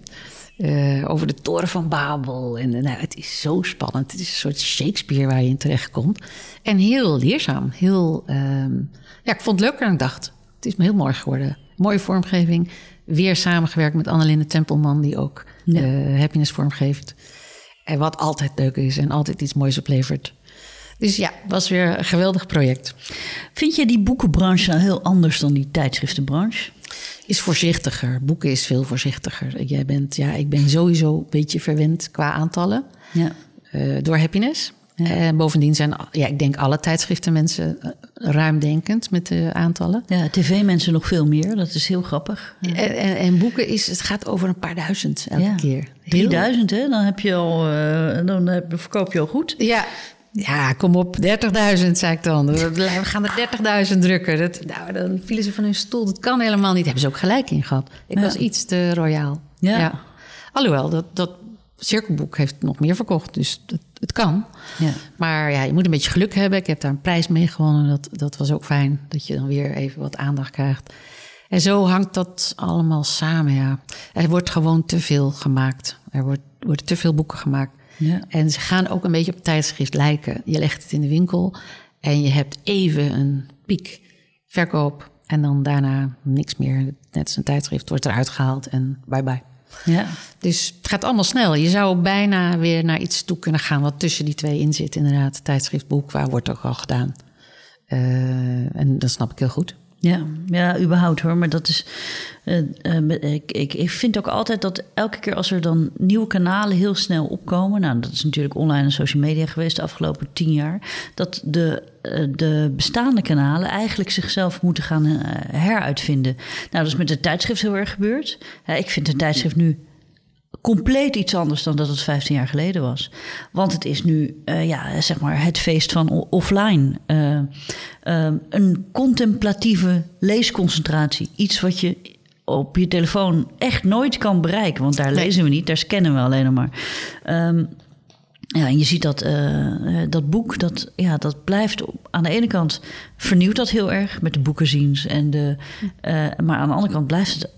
eh, over de toren van Babel. En eh, nou, het is zo spannend. Het is een soort Shakespeare waar je in terechtkomt. En heel leerzaam. Heel, ehm, ja, ik vond het leuker dan ik dacht. Het is me heel mooi geworden. Mooie vormgeving. Weer samengewerkt met Annelinde Tempelman, die ook Ja. eh, happiness vormgeeft. En wat altijd leuk is en altijd iets moois oplevert. Dus ja, het was weer een geweldig project. Vind je die boekenbranche nou heel anders dan die tijdschriftenbranche? Is voorzichtiger. Boeken is veel voorzichtiger. Jij bent, ja, ik ben sowieso een beetje verwend qua aantallen. Ja. eh, door happiness. En bovendien zijn, ja, ik denk alle tijdschriftenmensen eh, ruimdenkend met de aantallen. Ja, tv-mensen nog veel meer. Dat is heel grappig. En, en, en boeken is, het gaat over een paar duizend elke ja. keer. Heel- 3000, hè? Dan, heb je al, eh, dan heb, verkoop je al goed. Ja, ja, kom op, 30.000, zei ik dan. We gaan er 30.000 drukken. Dat, nou, dan vielen ze van hun stoel. Dat kan helemaal niet. Hebben ze ook gelijk in gehad. Ik Ja. was iets te royaal. Ja. Alhoewel, dat, dat cirkelboek heeft nog meer verkocht. Dus dat, het kan. Ja. Maar ja, je moet een beetje geluk hebben. Ik heb daar een prijs mee gewonnen. Dat, dat was ook fijn. Dat je dan weer even wat aandacht krijgt. En zo hangt dat allemaal samen, ja. Er wordt gewoon te veel gemaakt. Er wordt, worden te veel boeken gemaakt. Ja. En ze gaan ook een beetje op tijdschrift lijken. Je legt het in de winkel en je hebt even een piek verkoop. En dan daarna niks meer. Net als een tijdschrift wordt eruit gehaald en bye bye. Ja. Dus het gaat allemaal snel. Je zou bijna weer naar iets toe kunnen gaan wat tussen die twee in zit. Inderdaad, tijdschrift, boek, waar wordt ook al gedaan. Eh, en dat snap ik heel goed. Ja, ja, überhaupt hoor. Maar dat is. eh, eh, ik, ik, ik vind ook altijd dat elke keer als er dan nieuwe kanalen heel snel opkomen. Nou, dat is natuurlijk online en social media geweest de afgelopen tien jaar. Dat de, eh, de bestaande kanalen eigenlijk zichzelf moeten gaan eh, heruitvinden. Nou, dat is met de tijdschrift heel erg gebeurd. Ik vind een tijdschrift nu compleet iets anders dan dat het 15 jaar geleden was. Want het is nu eh, ja, zeg maar het feest van offline. Eh, eh, een contemplatieve leesconcentratie. Iets wat je op je telefoon echt nooit kan bereiken. Want daar Nee. lezen we niet, daar scannen we alleen maar. Ehm, ja, en je ziet dat, dat boek, dat, ja, dat blijft op, aan de ene kant vernieuwt dat heel erg met de boekenziens. En de, maar aan de andere kant blijft het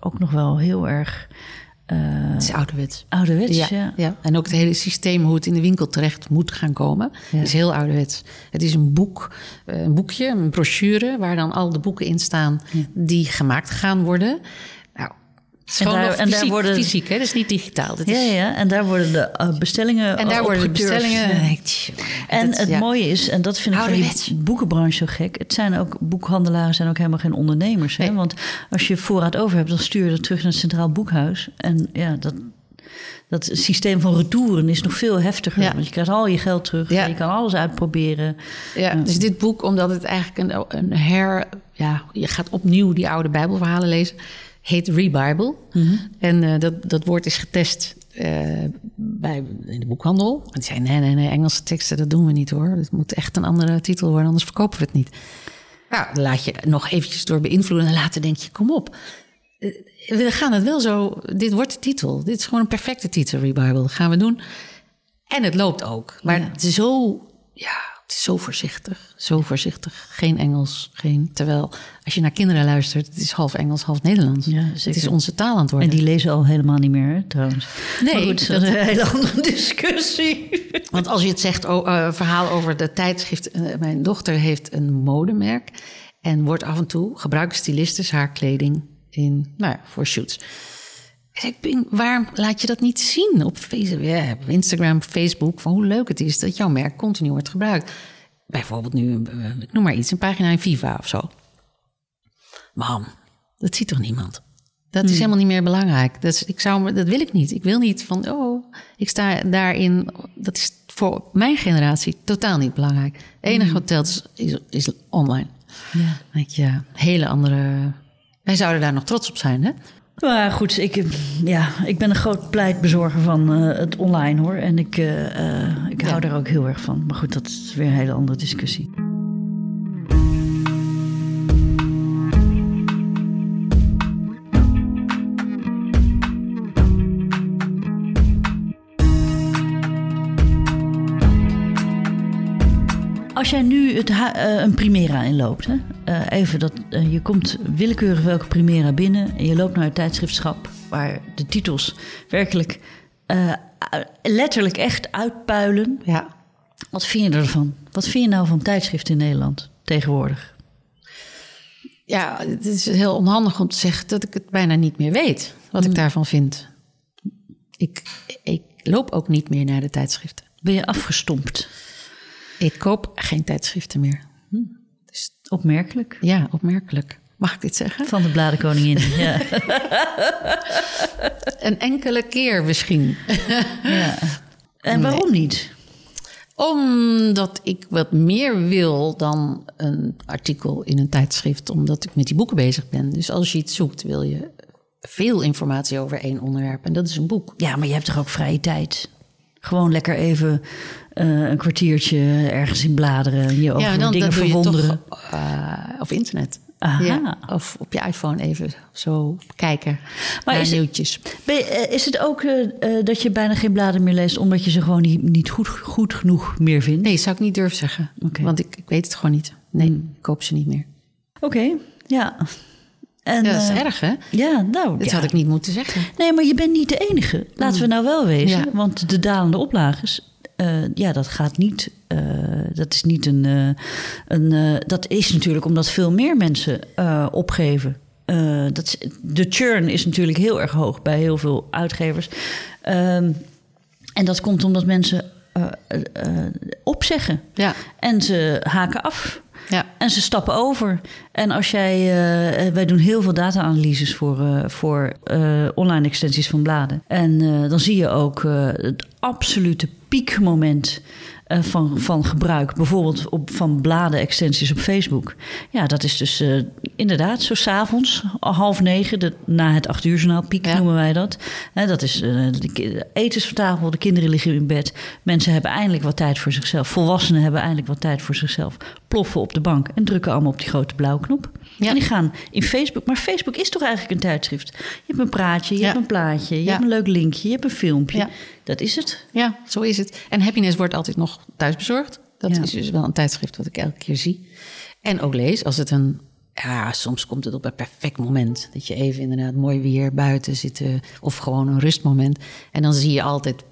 ook nog wel heel erg eh, Het is ouderwets. ouderwets. Ja, Ja. ja. en ook het hele systeem hoe het in de winkel terecht moet gaan komen, Ja. is heel ouderwets. Het is een boek, eh, een boekje, een brochure waar dan al de boeken in staan die gemaakt gaan worden. En daar- nog en daar fysiek, worden- fysiek, hè? Dat is niet digitaal. Dat Ja, is, ja, en daar worden de eh, bestellingen En daar op worden de bestellingen. Ja. En Dat- het ja. mooie is, en dat vind ik van die boekenbranche zo gek. Het zijn ook boekhandelaren, zijn ook helemaal geen ondernemers. Hè? Nee. Want als je voorraad over hebt, dan stuur je dat terug naar het Centraal Boekhuis. En ja, dat, dat systeem van retouren is nog veel heftiger. Ja. Want je krijgt al je geld terug. Ja. en Je kan alles uitproberen. Ja, dus dit boek, omdat het eigenlijk een, een her... Ja, je gaat opnieuw die oude bijbelverhalen lezen. Heet Rebible. En eh, dat, dat woord is getest eh, bij, in de boekhandel. En die zei, nee, nee, nee, Engelse teksten, dat doen we niet hoor. Het moet echt een andere titel worden, anders verkopen we het niet. Nou, dan laat je nog eventjes door beïnvloeden en later denk je, kom op. Eh, We gaan het wel zo, dit wordt de titel. Dit is gewoon een perfecte titel, Rebible. Dat gaan we doen. En het loopt ook. Maar Ja. zo, ja, het is zo voorzichtig. Zo voorzichtig. Geen Engels, geen... Terwijl, als je naar kinderen luistert, het is half Engels, half Nederlands. Ja, het is onze taal aan het worden. En die lezen al helemaal niet meer, hè, trouwens. Nee, maar goed, dat is een hele andere (laughs) discussie. Want als je het zegt, oh, verhaal over de tijdschrift. eh, mijn dochter heeft een modemerk. En wordt af en toe, gebruikt stylisten haar kleding in, nou ja, voor shoots. En ik denk, waarom laat je dat niet zien op Facebook, Instagram, Facebook? Van hoe leuk het is dat jouw merk continu wordt gebruikt. Bijvoorbeeld nu, eh, ik noem maar iets, een pagina in Viva of zo. Mam, dat ziet toch niemand? Dat is helemaal niet meer belangrijk. Dat, is, ik zou, dat wil ik niet. Ik wil niet van, oh, ik sta daarin. Dat is voor mijn generatie totaal niet belangrijk. Het enige wat telt is, is, is online. Ja. Denk je, hele andere. Wij zouden daar nog trots op zijn, hè? Maar goed, ik, ja, ik ben een groot pleitbezorger van eh, het online hoor. En ik, eh, eh, ik hou daar ook heel erg van. Maar goed, dat is weer een hele andere discussie. Als jij nu het eh, een Primera inloopt, hè? eh, even dat eh, je komt willekeurig welke Primera binnen en je loopt naar het tijdschriftschap waar de titels werkelijk letterlijk echt uitpuilen. Ja. Wat vind je ervan? Wat vind je nou van tijdschriften in Nederland tegenwoordig? Ja, het is heel onhandig om te zeggen dat ik het bijna niet meer weet wat ik daarvan vind. Ik, ik loop ook niet meer naar de tijdschriften. Ben je afgestompt? Ik koop geen tijdschriften meer. Opmerkelijk. Ja, opmerkelijk. Mag ik dit zeggen? Van de bladenkoningin. (laughs) ja. Een enkele keer misschien. ja. En waarom niet? Omdat ik wat meer wil dan een artikel in een tijdschrift, omdat ik met die boeken bezig ben. Dus als je iets zoekt, wil je veel informatie over één onderwerp. En dat is een boek. Ja, maar je hebt toch ook vrije tijd? Gewoon lekker even eh, een kwartiertje ergens in bladeren. Je over ja, en dan, dingen verwonderen. toch eh, op internet. Aha. Ja, of op je iPhone even zo kijken Maar naar is het- nieuwtjes. Je, eh, is het ook dat je bijna geen bladen meer leest... omdat je ze gewoon niet, niet goed, goed genoeg meer vindt? Nee, zou ik niet durven zeggen. Want ik, ik weet het gewoon niet. Nee, ik koop ze niet meer. Oké, ja. En, Ja, dat is eh, erg, hè? Ja, nou... Ja. had ik niet moeten zeggen. Nee, maar je bent niet de enige. Laten we nou wel wezen. Ja. Want de dalende oplages, eh, ja, dat gaat niet. eh, dat is niet een. een dat is natuurlijk omdat veel meer mensen opgeven. Dat is, de churn is natuurlijk heel erg hoog bij heel veel uitgevers. Ehm, en dat komt omdat mensen opzeggen. Ja, En ze haken af. Ja. En ze stappen over. En als jij, eh, wij doen heel veel data-analyses voor, eh, voor eh, online extensies van bladen. En eh, dan zie je ook eh, het absolute piekmoment eh, van, van gebruik. Bijvoorbeeld op, van bladen-extensies op Facebook. Ja, dat is dus eh, inderdaad, zo s'avonds, half negen, de, na het acht uur journaal, piek Ja. noemen wij dat. Hè, dat is eh, de ki- eten is van tafel, de kinderen liggen in bed. Mensen hebben eindelijk wat tijd voor zichzelf. Volwassenen hebben eindelijk wat tijd voor zichzelf. Ploffen op de bank en drukken allemaal op die grote blauwe knop. Ja. En die gaan in Facebook. Maar Facebook is toch eigenlijk een tijdschrift? Je hebt een praatje, je Ja. hebt een plaatje, je hebt een leuk linkje, je hebt een filmpje. Dat is het. Ja, zo is het. En Happiness wordt altijd nog thuisbezorgd. Dat Ja. is dus wel een tijdschrift wat ik elke keer zie. En ook lees als het een... Ja, soms komt het op een perfect moment. Dat je even inderdaad mooi weer buiten zit. eh, Of gewoon een rustmoment. En dan zie je altijd...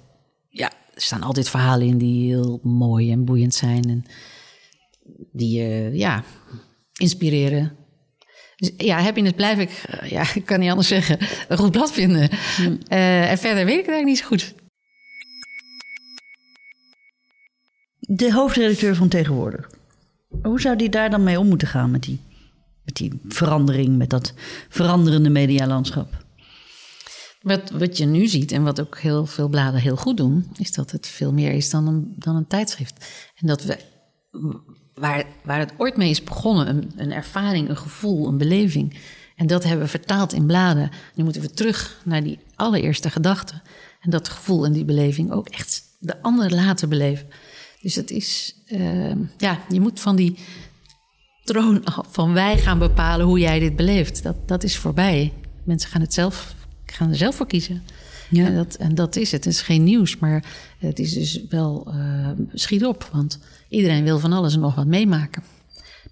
Ja, er staan altijd verhalen in die heel mooi en boeiend zijn. En die je, ja, inspireren. Dus ja, happiness blijf ik, eh, ja, (laughs) ik kan niet anders zeggen, een goed blad vinden. Eh, en verder weet ik het eigenlijk niet zo goed. De hoofdredacteur van tegenwoordig. Hoe zou die daar dan mee om moeten gaan met die, met die verandering, met dat veranderende medialandschap? Wat, wat je nu ziet en wat ook heel veel bladen heel goed doen, is dat het veel meer is dan een, dan een tijdschrift. En dat we, waar, waar het ooit mee is begonnen, een, een ervaring, een gevoel, een beleving. En dat hebben we vertaald in bladen. Nu moeten we terug naar die allereerste gedachte. En dat gevoel en die beleving ook echt de ander laten beleven. Dus het is, eh, ja, je moet van die troon af, van wij gaan bepalen hoe jij dit beleeft. Dat, dat is voorbij. Mensen gaan het zelf, gaan er zelf voor kiezen. Ja. En, dat, en dat is het. Het is geen nieuws, maar het is dus wel eh, schiet op. Want iedereen wil van alles en nog wat meemaken.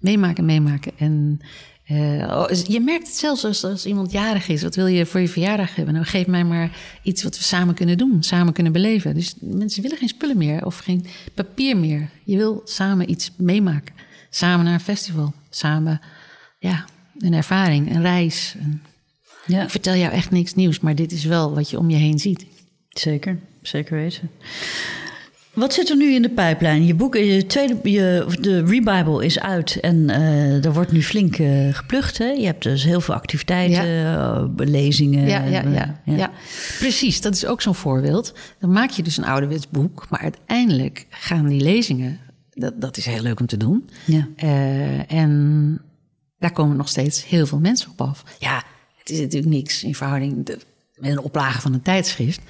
Meemaken, meemaken. En eh, oh, je merkt het zelfs als, als iemand jarig is. Wat wil je voor je verjaardag hebben? Nou, geef mij maar iets wat we samen kunnen doen, samen kunnen beleven. Dus mensen willen geen spullen meer of geen papier meer. Je wil samen iets meemaken. Samen naar een festival. Samen, ja, een ervaring, een reis. Een- Ja, Ik vertel jou echt niks nieuws, maar dit is wel wat je om je heen ziet. zeker. Zeker weten. Wat zit er nu in de pijplijn? Je boek, je tweede, je, de Rebible is uit en eh, er wordt nu flink eh, geplucht. Hè? Je hebt dus heel veel activiteiten, lezingen. Ja, ja, eh, ja, ja. precies. Dat is ook zo'n voorbeeld. Dan maak je dus een ouderwets boek, maar uiteindelijk gaan die lezingen, dat, dat is heel leuk om te doen. Ja. En daar komen nog steeds heel veel mensen op af. Ja, het is natuurlijk niks in verhouding de- met een oplage van een tijdschrift.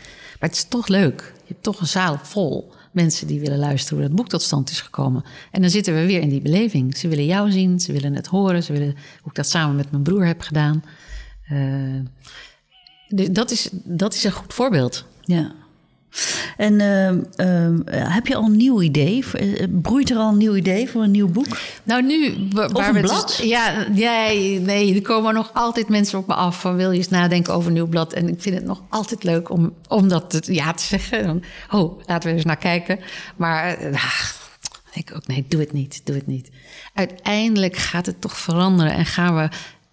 Maar het is toch leuk. Je hebt toch een zaal vol mensen die willen luisteren hoe dat boek tot stand is gekomen. En dan zitten we weer in die beleving. Ze willen jou zien, ze willen het horen, ze willen hoe ik dat samen met mijn broer heb gedaan. Eh, dus dat is, dat is een goed voorbeeld. Ja. En ehm, ehm, heb je al een nieuw idee? Eh, Broeit er al een nieuw idee voor een nieuw boek? Nou, nu. wa- Waar een we blad? dus- ja, nee, nee, er komen nog altijd mensen op me af van wil je eens nadenken over een nieuw blad. En ik vind het nog altijd leuk om, om dat te- ja te zeggen. Oh, laten we eens naar kijken. Maar eh, ah, ik denk ook, nee, doe het niet, doe het niet. Uiteindelijk gaat het toch veranderen en gaan we.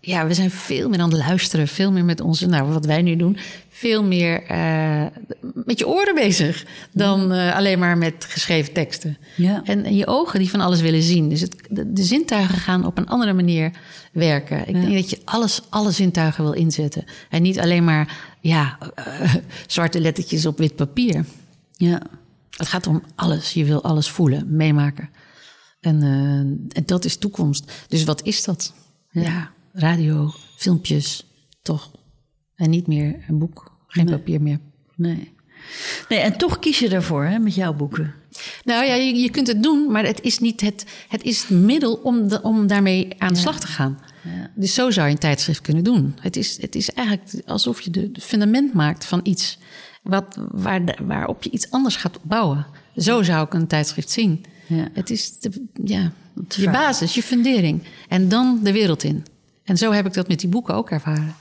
Ja, we zijn veel meer aan het luisteren, veel meer met onze, nou, wat wij nu doen, veel meer eh, met je oren bezig dan eh, alleen maar met geschreven teksten. Ja. En, en je ogen die van alles willen zien. Dus het, de, de zintuigen gaan op een andere manier werken. Ik denk dat je alles, alle zintuigen wil inzetten. En niet alleen maar ja, eh, (laughs) zwarte lettertjes op wit papier. Ja. Het gaat om alles. Je wil alles voelen, meemaken. En, en dat is toekomst. Dus wat is dat? Ja, radio, filmpjes, toch. En niet meer een boek, geen papier meer. Nee. nee. En toch kies je daarvoor hè, met jouw boeken. Nou ja, je, je kunt het doen, maar het is niet het, het, is het middel om, de, om daarmee aan de slag te gaan. Dus zo zou je een tijdschrift kunnen doen. Het is, het is eigenlijk alsof je de, de fundament maakt van iets wat, waar, de- waarop je iets anders gaat bouwen. Zo zou ik een tijdschrift zien. Ja. Het is de, ja, je basis, je fundering. En dan de wereld in. En zo heb ik dat met die boeken ook ervaren.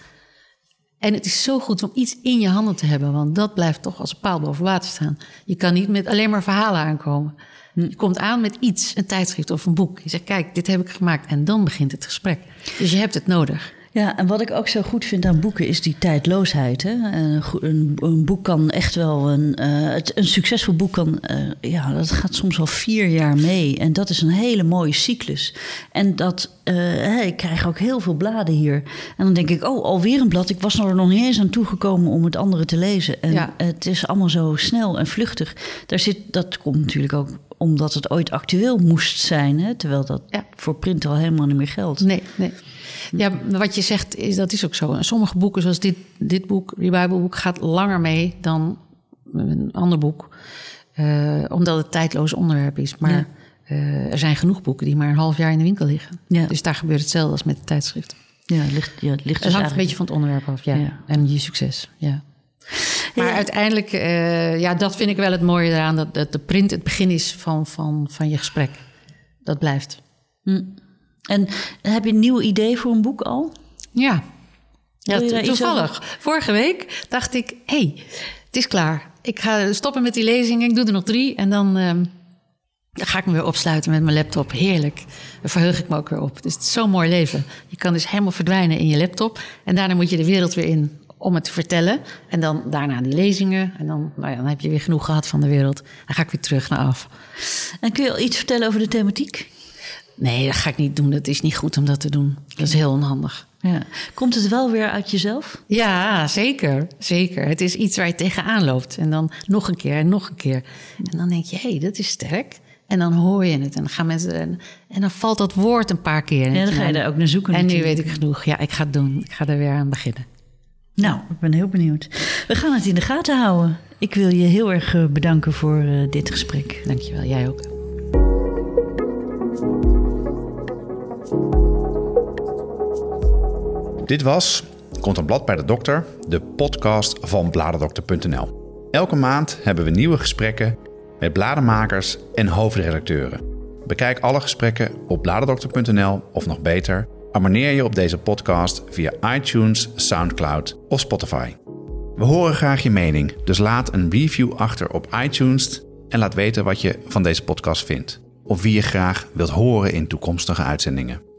En het is zo goed om iets in je handen te hebben, want dat blijft toch als een paal boven water staan. Je kan niet met alleen maar verhalen aankomen. Je komt aan met iets, een tijdschrift of een boek. Je zegt, kijk, dit heb ik gemaakt. En dan begint het gesprek. Dus je hebt het nodig. Ja, en wat ik ook zo goed vind aan boeken is die tijdloosheid. Hè? Een, een, boek kan echt wel een, eh, een succesvol boek kan, eh, ja, dat gaat soms wel vier jaar mee. En dat is een hele mooie cyclus. En dat, eh, ik krijg ook heel veel bladen hier. En dan denk ik, oh, alweer een blad. Ik was er nog niet eens aan toegekomen om het andere te lezen. En Ja. het is allemaal zo snel en vluchtig. Daar zit, dat komt natuurlijk ook omdat het ooit actueel moest zijn. Hè? Terwijl dat Ja. voor print al helemaal niet meer geldt. Nee, nee. Ja, wat je zegt, is, dat is ook zo. Sommige boeken, zoals dit, dit boek, Revival boek, gaat langer mee dan een ander boek. eh, omdat het tijdloos onderwerp is. Maar Ja. eh, er zijn genoeg boeken die maar een half jaar in de winkel liggen. Ja. Dus daar gebeurt hetzelfde als met de tijdschrift. Ja, het ligt, ja, het ligt Het dus hangt een beetje van het onderwerp af. Ja. En je succes, ja. Maar Ja. uiteindelijk, eh, ja, dat vind ik wel het mooie eraan... dat, dat de print het begin is van, van, van je gesprek. Dat blijft. En heb je een nieuw idee voor een boek al? Ja. Ja, to- toevallig. Vorige week dacht ik, hé, hey, het is klaar. Ik ga stoppen met die lezingen. Ik doe er nog drie. En dan, ehm, dan ga ik me weer opsluiten met mijn laptop. Heerlijk. Daar verheug ik me ook weer op. Dus het is zo'n mooi leven. Je kan dus helemaal verdwijnen in je laptop. En daarna moet je de wereld weer in om het te vertellen. En dan daarna die lezingen. En dan, nou ja, dan heb je weer genoeg gehad van de wereld. Dan ga ik weer terug naar af. En kun je al iets vertellen over de thematiek? Nee, dat ga ik niet doen. Dat is niet goed om dat te doen. Dat is heel onhandig. Ja. Komt het wel weer uit jezelf? Ja, zeker. Zeker. Het is iets waar je tegenaan loopt. En dan nog een keer en nog een keer. En dan denk je, hé, hey, dat is sterk. En dan hoor je het. En dan gaan mensen. En, en dan valt dat woord een paar keer. Ja, dan ga je daar ook naar zoeken En nu weet ik genoeg. Ja, ik ga het doen. Ik ga er weer aan beginnen. Nou, ik ben heel benieuwd. We gaan het in de gaten houden. Ik wil je heel erg eh, bedanken voor eh, dit gesprek. Dankjewel. Jij ook. Dit was Komt een blad bij de dokter, de podcast van bladerdokter.nl. Elke maand hebben we nieuwe gesprekken met bladenmakers en hoofdredacteuren. Bekijk alle gesprekken op bladerdokter.nl of nog beter, abonneer je op deze podcast via iTunes, SoundCloud of Spotify. We horen graag je mening, dus laat een review achter op iTunes en laat weten wat je van deze podcast vindt. Of wie je graag wilt horen in toekomstige uitzendingen.